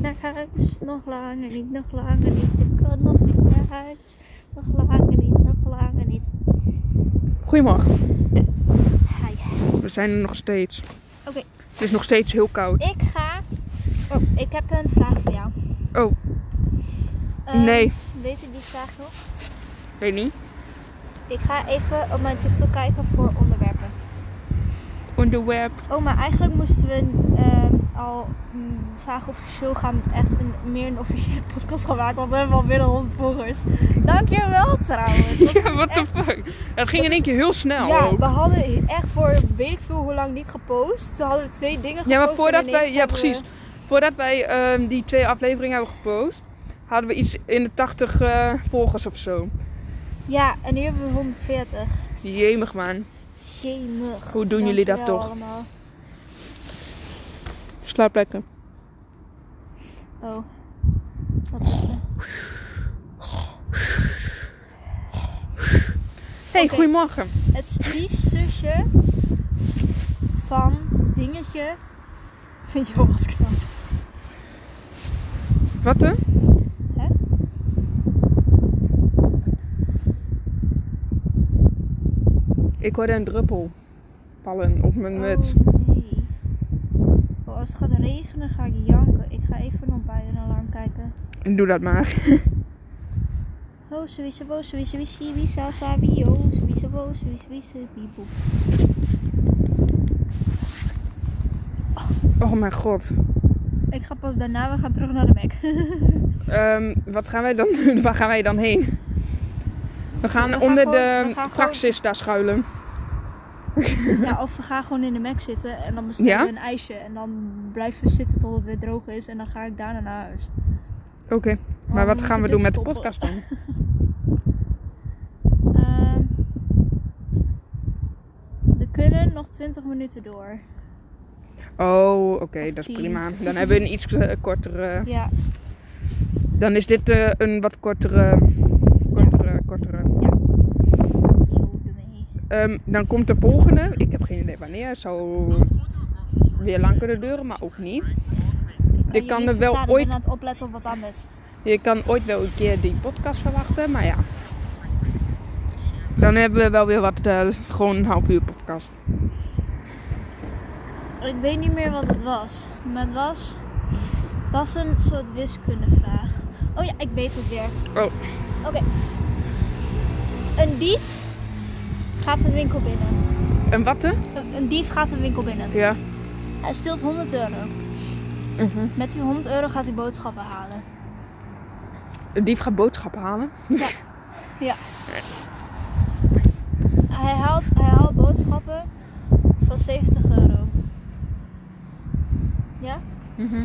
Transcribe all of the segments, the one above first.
naar huis. Nog langer niet, nog langer niet. Ik kan nog niet naar huis. Nog langer niet, nog langer niet. Goedemorgen. Hi. We zijn er nog steeds. Oké. Het is nog steeds heel koud. Ik ga. Oh, ik heb een vraag voor jou. Oh, Ehm, Nee. Weet je die vraag nog? weet niet. Ik ga even op mijn TikTok kijken voor onderwerpen. Onderwerp. Oh, maar eigenlijk moesten we ehm, al vragen officieel gaan echt een, meer een officiële podcast gaan maken. Want we hebben al binnen 100 volgers. Dankjewel trouwens. Dat Ja, what the fuck. Het ging in één keer heel snel Ja, ook. we hadden echt voor weet ik veel hoe lang niet gepost. Toen hadden we twee dingen gepost. Ja, maar voordat wij... Ja, we- precies. Voordat wij ehm, die twee afleveringen hebben gepost... hadden we iets in de 80 eh, volgers of zo. Ja, en nu hebben we 140. Jemig man. Jemig. Hoe doen jullie dat toch? allemaal. Slaap lekker. Oh. Wat is het? Hey, Oké. goedemorgen. Het stiefzusje van dingetje. Vind je wel was knap. Wat dan? Hè? Ik hoorde een druppel vallen op mijn muts. Oh nee. Als het gaat regenen ga ik janken. Ik ga even nog bij een alarm kijken. Doe dat maar. Oh, sowieso, wo, sowieso, wisi, wisa, sabi, oh, sowieso, wo, sowieso, wisa, bieboe. Oh mijn god. Ik ga pas daarna, we gaan terug naar de Mac. Ehm, wat gaan wij dan doen? Waar gaan wij dan heen? We gaan We gaan onder gewoon- de gaan praxis daar schuilen. Ja, of we gaan gewoon in de Mac zitten en dan bestellen Ja? we een ijsje. En dan blijven we zitten tot het weer droog is. En dan ga ik daarna naar huis. Oké, maar Oh, wat moet gaan we doen met de podcast dan? Ehm, we kunnen nog 20 minuten door. Oh, oké, dat is prima. Dan hebben we een iets eh, kortere. Ja, Dan is dit eh, een wat. Kortere, kortere. die houden Ehm, dan komt de volgende. Ik heb geen idee wanneer. Het zou weer lang kunnen duren, maar ook niet. Ik Je kan er wel ooit- Ik ben aan het opletten op wat anders. Je kan ooit wel een keer die podcast verwachten, maar ja. Dan hebben we wel weer wat, eh, gewoon een half uur podcast. Ik weet niet meer wat het was. Maar het was, was een soort wiskundevraag. Oh ja, ik weet het weer. Oh. Oké. Een dief gaat een winkel binnen. En wat hè? Een- Een dief gaat een winkel binnen. Ja. Hij steelt 100 euro. Mhm. Met die 100 euro gaat hij boodschappen halen. Een dief gaat boodschappen halen. Ja. Hij haalt, hij haalt boodschappen van 70 euro. Ja? Mhm.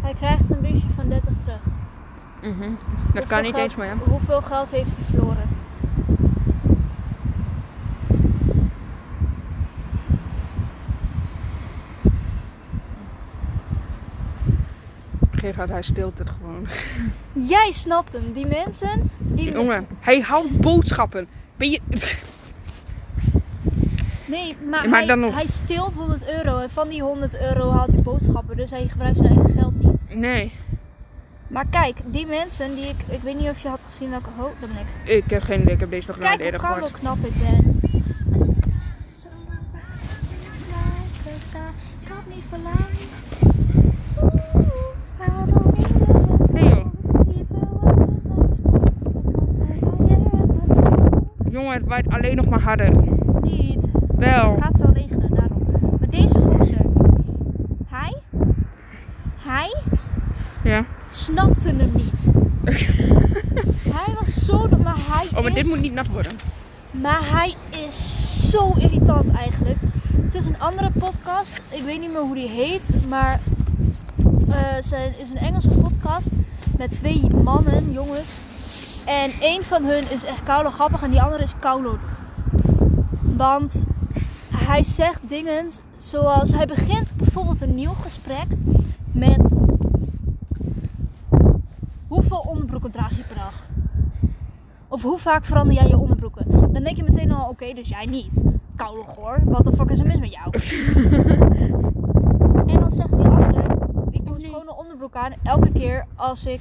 Hij krijgt een briefje van 30 terug. Mhm. Dat Hoeveel kan niet geld- eens, ja. Hoeveel geld heeft hij verloren? Gerard, hij stilt het gewoon. Jij snapt hem. Die mensen, die... Jongen, hij haalt boodschappen. Ben je... Nee, maar, Maar hij, nog. hij steelt 100 euro. En van die 100 euro haalt hij boodschappen. Dus hij gebruikt zijn eigen geld niet. Nee, Maar kijk, die mensen die ik... Ik weet niet of je had gezien welke... Oh, dat ben ik. ik heb geen idee. Ik heb deze nog nooit Kijk hoe eerder gehoord. knap ik ben. Joh. Jongen, het waait alleen nog maar harder. Niet. Wel. Het gaat zo regenen, daarom. Maar deze gozer, hij, hij Ja. Snapte hem niet. hij was zo dom, maar hij Oh, maar is... dit moet niet nat worden. Maar hij is zo irritant eigenlijk. Het is een andere podcast. Ik weet niet meer hoe die heet. Maar eh het is een Engelse podcast. Met twee mannen, jongens. En één van hun is echt koude grappig. En die andere is koude. Want hij zegt dingen zoals... Hij begint bijvoorbeeld een nieuw gesprek met... Hoeveel onderbroeken draag je per dag? Of hoe vaak verander jij je onderbroeken? Dan denk je meteen al, oké, dus jij niet. Koude goor, wat de fuck is er mis met jou? en dan zegt onderbroek aan. Elke keer als ik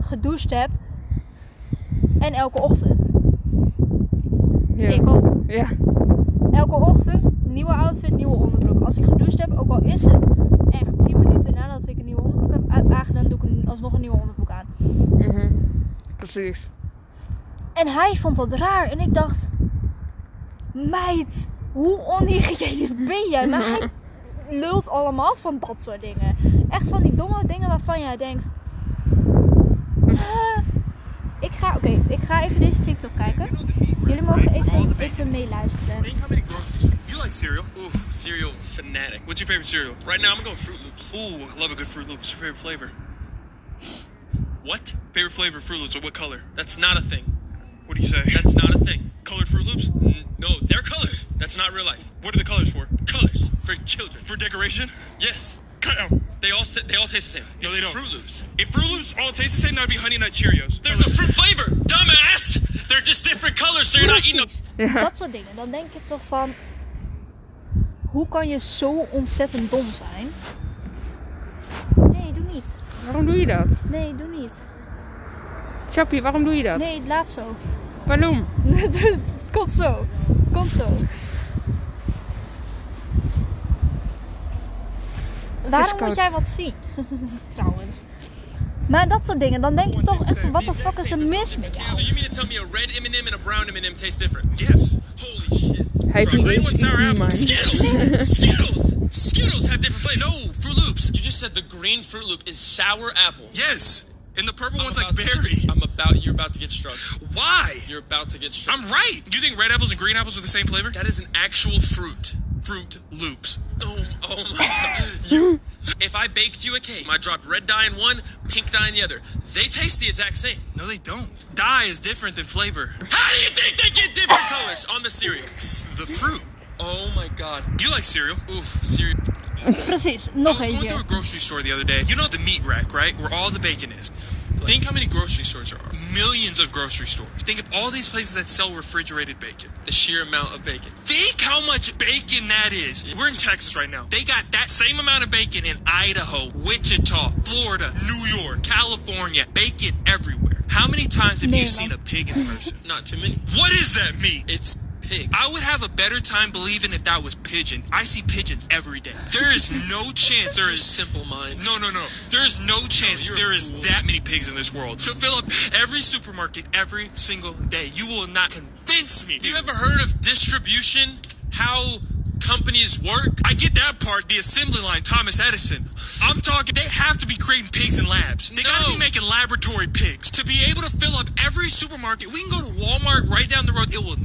gedoucht heb. En elke ochtend. Ja. Ik ook. Ja. Elke ochtend nieuwe outfit, nieuwe onderbroek. Als ik gedoucht heb, ook al is het echt 10 minuten nadat ik een nieuwe onderbroek heb aangedaan, doe ik een- alsnog een nieuwe onderbroek aan. Mhm. Precies. En hij vond dat raar. En ik dacht, meid, hoe onhygiënisch ben jij? Maar hij lult allemaal van dat soort dingen. Echt van die domme dingen waarvan jij denkt... "Ah." ik ga, oké, ik ga even deze TikTok kijken. Jullie mogen even, even meeluisteren. You like cereal? Ooh, cereal fanatic. What's your favorite cereal? Right now, I'm going Fruit Loops. Ooh, I love a good Fruit Loop. What's your favorite flavor? What? Favorite flavor of Fruit Loops? Or what color? That's not a thing. What do you say? That's not a thing. Colored Fruit Loops? N- no, they're colored. That's not real life. What are the colors for? Colors for children. For decoration? Yes. Cut out. They all sa- they all taste the same. No, they don't. Fruit Loops. If Fruit Loops all taste the same, that'd be Honey Nut Cheerios. There's a fruit flavor, dumbass. They're just different colors, so you're not eating. them. Ja. dat soort dingen. Dan denk je toch van... Hoe kan je zo ontzettend dom zijn? Waarom doe je dat? Nee, doe niet. Chappie, waarom doe je dat? Nee, laat zo. Waarom? het komt zo. Komt zo. Waarom koud. moet jij wat zien? Trouwens. Maar dat soort dingen, dan denk je toch echt van, wat de fuck is er mis met So jou? you mean to tell me a red M&M and a brown M&M taste different? Yes. Holy shit. Hij heeft The niet green eens one sour apple. Skittles. Skittles. Skittles have different flavors. No, Fruit Loops. You just said the green Fruit Loop is sour apple. Yes. And the purple one's like berry. I'm about. You're about to get struck. Why? You're about to get struck. I'm right. You think red apples and green apples are the same flavor? That is an actual fruit. Fruit Loops. Oh, oh my god. You. If I baked you a cake, I dropped red dye in one, pink dye in the other. They taste the exact same. No, they don't. Dye is different than flavor. How do you think they get different colors on the cereal? The fruit. Oh my god. You like cereal? Oof, cereal. Precies, I nog was going eentje. through a grocery store the other day. You know the meat rack, right? Where all the bacon is. Think how many grocery stores there are. Millions of grocery stores. Think of all these places that sell refrigerated bacon. The sheer amount of bacon. Think how much bacon that is. We're in Texas right now. They got that same amount of bacon in Idaho, Wichita, Florida, New York, California. Bacon everywhere. How many times have you seen a pig in person? Not too many. What is that meat? It's pig. I would have a better time believing if that was pigeon. I see pigeons every day. There is no chance there is simple mind. No, no, no. There is no chance there is that many pigs in this world to fill up every supermarket every single day. You will not convince me. You ever heard of distribution? How companies work? I get that part, the assembly line, Thomas Edison. I'm talking, they have to be creating pigs in labs. They gotta be making laboratory pigs. To be able to fill up every supermarket, we can go to Walmart right down the road, it will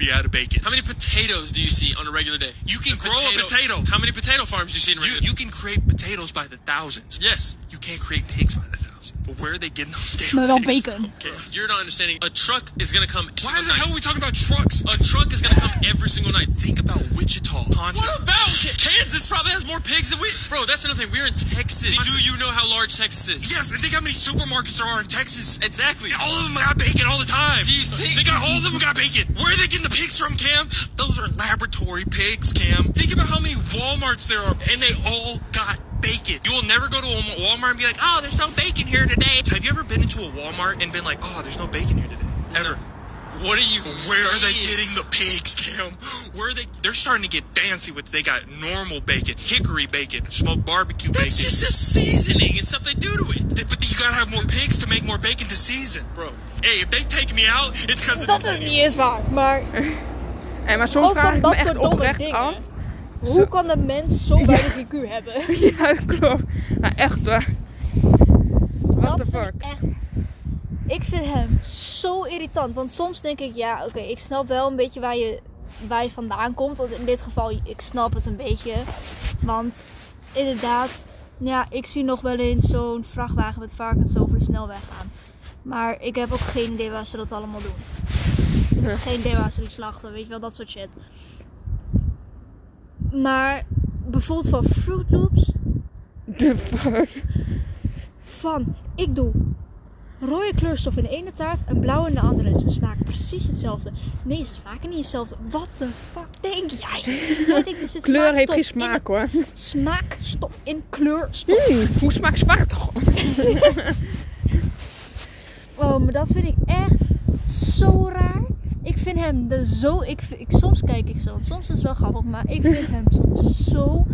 be out of bacon. How many potatoes do you see on a regular day? You can grow a potato. How many potato farms do you see in a regular You, you can create potatoes by the thousands. Yes. You can't create pigs by the where are they getting those damn Maar wel pigs bacon. Okay, you're not understanding. A truck is gonna come. Why the hell are we talking about trucks? A truck is gonna come every single night. Think about Wichita, Ponce. What about Kansas? Probably has more pigs than we. Bro, that's another thing. We're in Texas. Do you know how large Texas is? Yes, and think how many supermarkets there are in Texas. Exactly. all of them got bacon all the time. Do you think they got all of them got bacon? Where are they getting the pigs from, Cam? Those are laboratory pigs, Cam. Think about how many WalMarts there are, and they all got bacon. You will never go to a Walmart and be like, oh, there's no bacon here today. Have you ever been into a Walmart and been like, oh, there's no bacon here today? Ever? What are you? Where are they getting the pigs, Cam? Where are they? They're starting to get fancy with. They got normal bacon, hickory bacon, smoked barbecue bacon. That's just the seasoning and stuff they do to it. But you gotta have more pigs to make more bacon to season, bro. Hey, if they take me out, it's because of Dat this. is niet eens waar. Maar En maar soms ook vraag ik me echt oprecht af. Hoe kan de mens zo weinig IQ hebben? Ja, klopt. Nou, echt waar. What the fuck? ik echt. Ik vind hem zo irritant. Want soms denk ik, ja, oké, ik snap wel een beetje waar je, waar je vandaan komt. Want in dit geval, ik snap het een beetje. Want inderdaad, ja, ik zie nog wel eens zo'n vrachtwagen met varkens over de snelweg gaan. Maar ik heb ook geen idee waar ze dat allemaal doen. Ja. Geen idee waar ze die slachten, weet je wel, dat soort shit. Maar bijvoorbeeld van Fruit Loops. The fuck? van ik doe rode kleurstof in de ene taart en blauw in de andere. Ze smaken precies hetzelfde. Nee, ze smaken niet hetzelfde. Wat de fuck denk jij? Jij denkt dus Kleur heeft geen smaak hoor. de- Smaakstof in kleurstof. Hmm, hoe smaakt smaak toch? Oh, maar dat vind ik echt zo raar. Ik vind hem de zo. Ik, ik, soms kijk ik zo. want Soms is het wel grappig, maar ik vind hem soms zo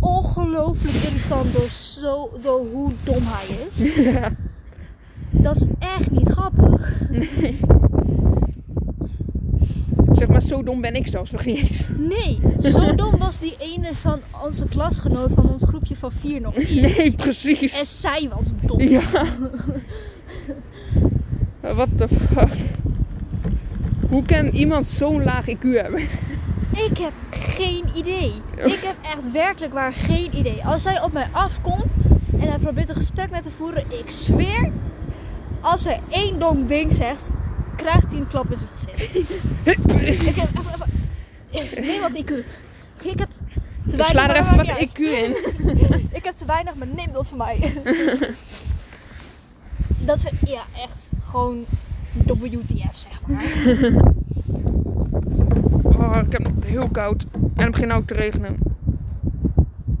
ongelooflijk irritant door, zo, door hoe dom hij is. Ja. Dat is echt niet grappig. Zeg maar, zo dom ben ik zelfs nog niet. Nee, zo dom was die ene van onze klasgenoot van ons groepje van vier nog niet. Nee, precies. En zij was dom. Ja. What the fuck? Hoe kan iemand zo'n laag IQ hebben? Ik heb geen idee. Ik heb echt werkelijk waar geen idee. Als hij op mij afkomt en hij probeert een gesprek met te voeren, ik zweer, als hij één dom ding zegt, krijgt hij een klap in zijn gezicht. ik heb echt even... Wat IQ. Ik heb te We slaan er maar even wat IQ in. Ik heb te weinig, maar neem dat van mij. dat vind ja, echt gewoon WTF, zeg maar. Oh, ik heb het heel koud. En het begint ook te regenen.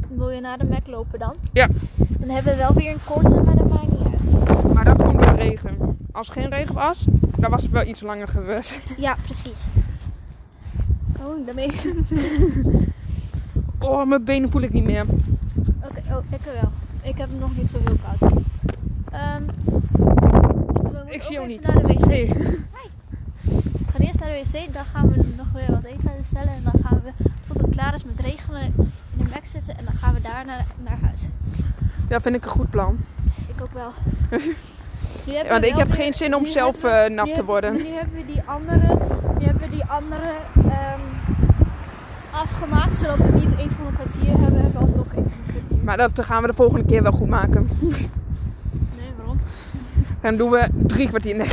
Wil je naar de Mac lopen dan? Ja. Dan hebben we wel weer een korte, maar dat maakt niet uit. Maar dat komt door de regen. Als het geen regen was, dan was het wel iets langer geweest. Ja, precies. Oh, daarmee. Oh, mijn benen voel ik niet meer. Oké, oh, ik wel. Ik heb hem nog niet zo heel koud. Ehm, Ik zie jou niet. naar de wc. We gaan eerst naar de wc, dan gaan we nog weer wat eten bestellen. En dan gaan we, tot het klaar is met regelen, in de Mac zitten. En dan gaan we daar naar, huis. Ja, vind ik een goed plan. Ik ook wel. Hebben Want ik heb weer- geen zin om zelf hebben we- eh, nat te hebben- worden. Nu hebben we die andere, nu hebben we die andere ehm, afgemaakt, zodat we niet één van een kwartier hebben. Hebben we alsnog één van een kwartier. Maar dat gaan we de volgende keer wel goed maken. Dan doen we drie kwartier. Nee,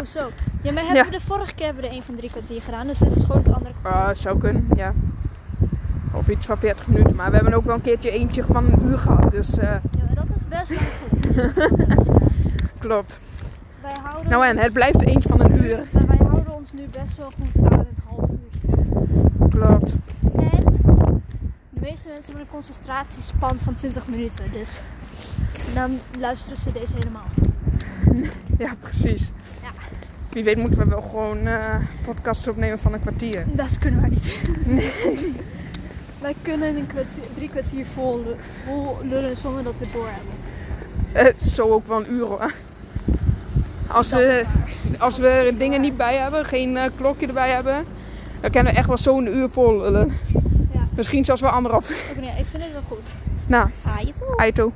Oh, zo. Ja, maar hebben Ja. we de vorige keer hebben we er één van drie kwartier gedaan, dus dit is gewoon het andere kwartier. Ah, zou kunnen, ja. Of iets van 40 minuten. Maar we hebben ook wel een keertje eentje van een uur gehad. Dus eh, Ja, maar dat is best lang goed. klopt. Wij houden Nou en, het blijft eentje van een uur. Maar wij houden ons nu best wel goed aan een half uur. Klopt. En de meeste mensen hebben een concentratiespan van 20 minuten. Dus dan luisteren ze deze helemaal. Ja, precies. Ja. Wie weet moeten we wel gewoon eh podcasts opnemen van een kwartier. Dat kunnen wij niet. wij kunnen een kwartier, drie kwartier vol, vol lullen zonder dat we het doorhebben. Het is zo ook wel een uur hoor. Als Dat we, als we er dingen niet bij hebben, geen eh, klokje erbij hebben, dan kunnen we echt wel zo'n uur vol lullen. Ja. Misschien zelfs wel anderhalf. Nee, ik vind het wel goed. Nou. Aito.